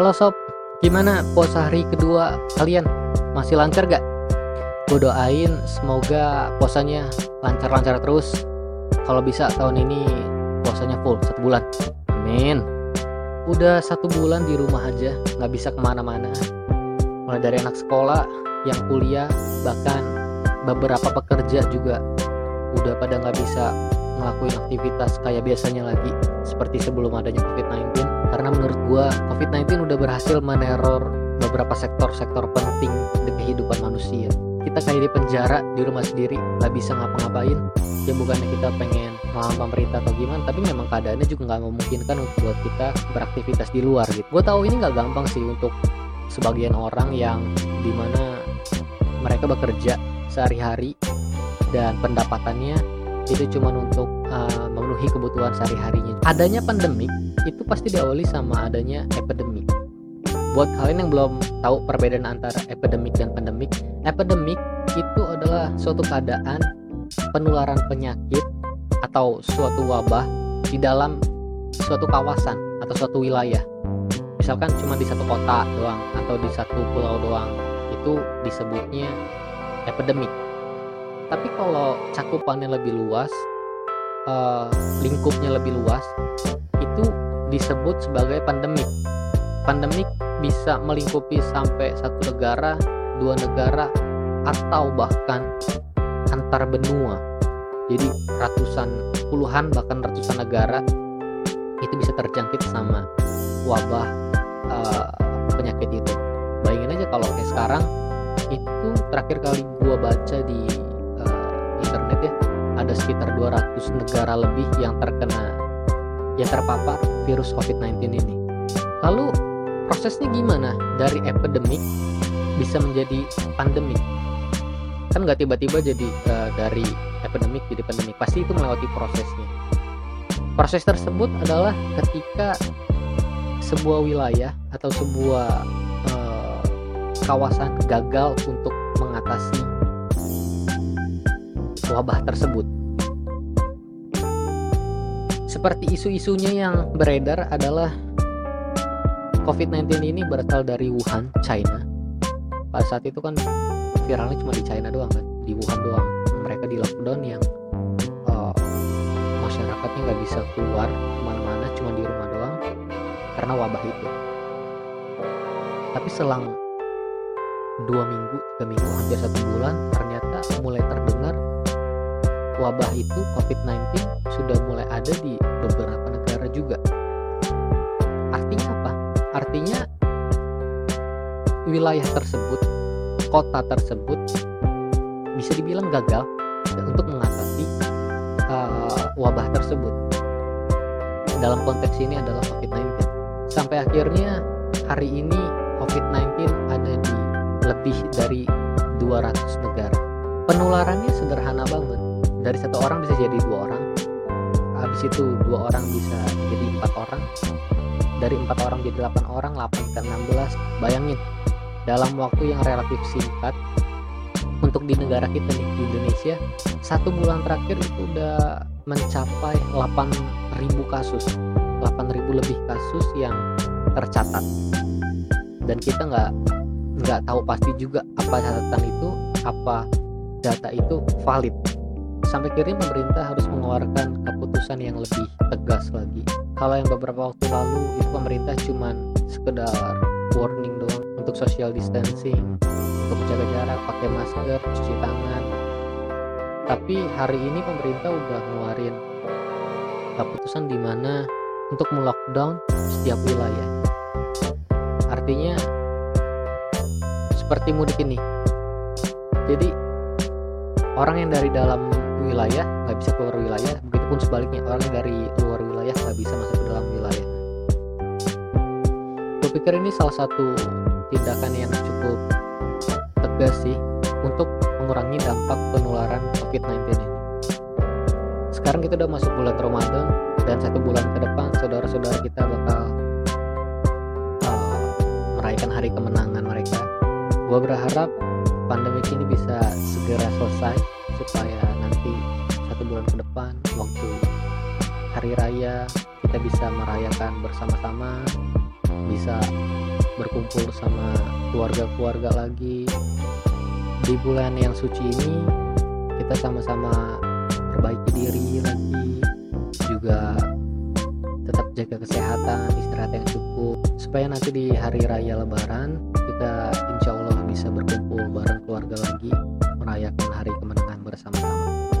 Halo sob, gimana puasa hari kedua kalian? Masih lancar gak? Gue doain semoga puasanya lancar-lancar terus. Kalau bisa tahun ini puasanya full satu bulan. Amin. Udah satu bulan di rumah aja, nggak bisa ke mana-mana. Mulai dari anak sekolah, yang kuliah, bahkan beberapa pekerja juga udah pada nggak bisa ngelakuin aktivitas kayak biasanya lagi seperti sebelum adanya COVID-19 karena menurut gua COVID-19 udah berhasil meneror beberapa sektor-sektor penting di kehidupan manusia. Kita kayak di penjara di rumah sendiri nggak bisa ngapa-ngapain. Ya bukannya kita pengen melawan pemerintah atau gimana tapi memang keadaannya juga nggak memungkinkan untuk buat kita beraktivitas di luar gitu. Gue tahu ini nggak gampang sih untuk sebagian orang yang di mana mereka bekerja sehari-hari dan pendapatannya itu cuma untuk uh, memenuhi kebutuhan sehari-harinya. Adanya pandemik itu pasti diawali sama adanya epidemik. Buat kalian yang belum tahu perbedaan antara epidemik dan pandemik, epidemik itu adalah suatu keadaan penularan penyakit atau suatu wabah di dalam suatu kawasan atau suatu wilayah. Misalkan cuma di satu kota doang atau di satu pulau doang, itu disebutnya epidemik tapi kalau cakupannya lebih luas uh, lingkupnya lebih luas itu disebut sebagai pandemik. Pandemik bisa melingkupi sampai satu negara dua negara atau bahkan antar benua. Jadi ratusan puluhan bahkan ratusan negara itu bisa terjangkit sama wabah uh, penyakit itu. Bayangin aja kalau kayak sekarang itu terakhir kali gua baca di internet ya ada sekitar 200 negara lebih yang terkena yang terpapar virus COVID-19 ini. Lalu prosesnya gimana dari epidemik bisa menjadi pandemik? Kan nggak tiba-tiba jadi uh, dari epidemik jadi pandemik, pasti itu melewati prosesnya. Proses tersebut adalah ketika sebuah wilayah atau sebuah uh, kawasan gagal untuk mengatasi wabah tersebut. Seperti isu-isunya yang beredar adalah COVID-19 ini berasal dari Wuhan, China. Pada saat itu kan viralnya cuma di China doang kan, di Wuhan doang. Mereka di lockdown yang uh, masyarakatnya nggak bisa keluar ke mana-mana, cuma di rumah doang karena wabah itu. Tapi selang dua minggu, tiga minggu, hampir satu bulan, ternyata mulai terdengar wabah itu COVID-19 sudah mulai ada di beberapa negara juga. Artinya apa? Artinya wilayah tersebut, kota tersebut bisa dibilang gagal untuk mengatasi uh, wabah tersebut. Dalam konteks ini adalah COVID-19. Sampai akhirnya hari ini COVID-19 ada di lebih dari 200 negara. Penularannya sederhana banget dari satu orang bisa jadi dua orang. Habis itu dua orang bisa jadi empat orang. Dari empat orang jadi delapan orang 8 ke 16 bayangin dalam waktu yang relatif singkat untuk di negara kita nih di Indonesia satu bulan terakhir itu udah mencapai 8.000 kasus. 8.000 lebih kasus yang tercatat. Dan kita nggak nggak tahu pasti juga apa catatan itu apa data itu valid sampai akhirnya pemerintah harus mengeluarkan keputusan yang lebih tegas lagi. Kalau yang beberapa waktu lalu itu pemerintah cuma sekedar warning doang untuk social distancing untuk menjaga jarak pakai masker cuci tangan. Tapi hari ini pemerintah udah ngeluarin keputusan di mana untuk melockdown setiap wilayah. Artinya seperti mudik ini. Jadi orang yang dari dalam wilayah nggak bisa keluar wilayah begitupun sebaliknya orang dari luar wilayah nggak bisa masuk ke dalam wilayah. Gue pikir ini salah satu tindakan yang cukup tegas sih untuk mengurangi dampak penularan COVID-19 ini. Sekarang kita udah masuk bulan Ramadan dan satu bulan ke depan saudara-saudara kita bakal uh, merayakan hari kemenangan mereka. Gue berharap pandemi ini bisa segera selesai supaya nanti satu bulan ke depan waktu hari raya kita bisa merayakan bersama-sama bisa berkumpul sama keluarga-keluarga lagi. Di bulan yang suci ini kita sama-sama perbaiki diri lagi juga tetap jaga kesehatan istirahat yang cukup supaya nanti di hari raya lebaran kita insya Allah bisa berkumpul bareng keluarga lagi merayakan hari kemenangan bersama-sama.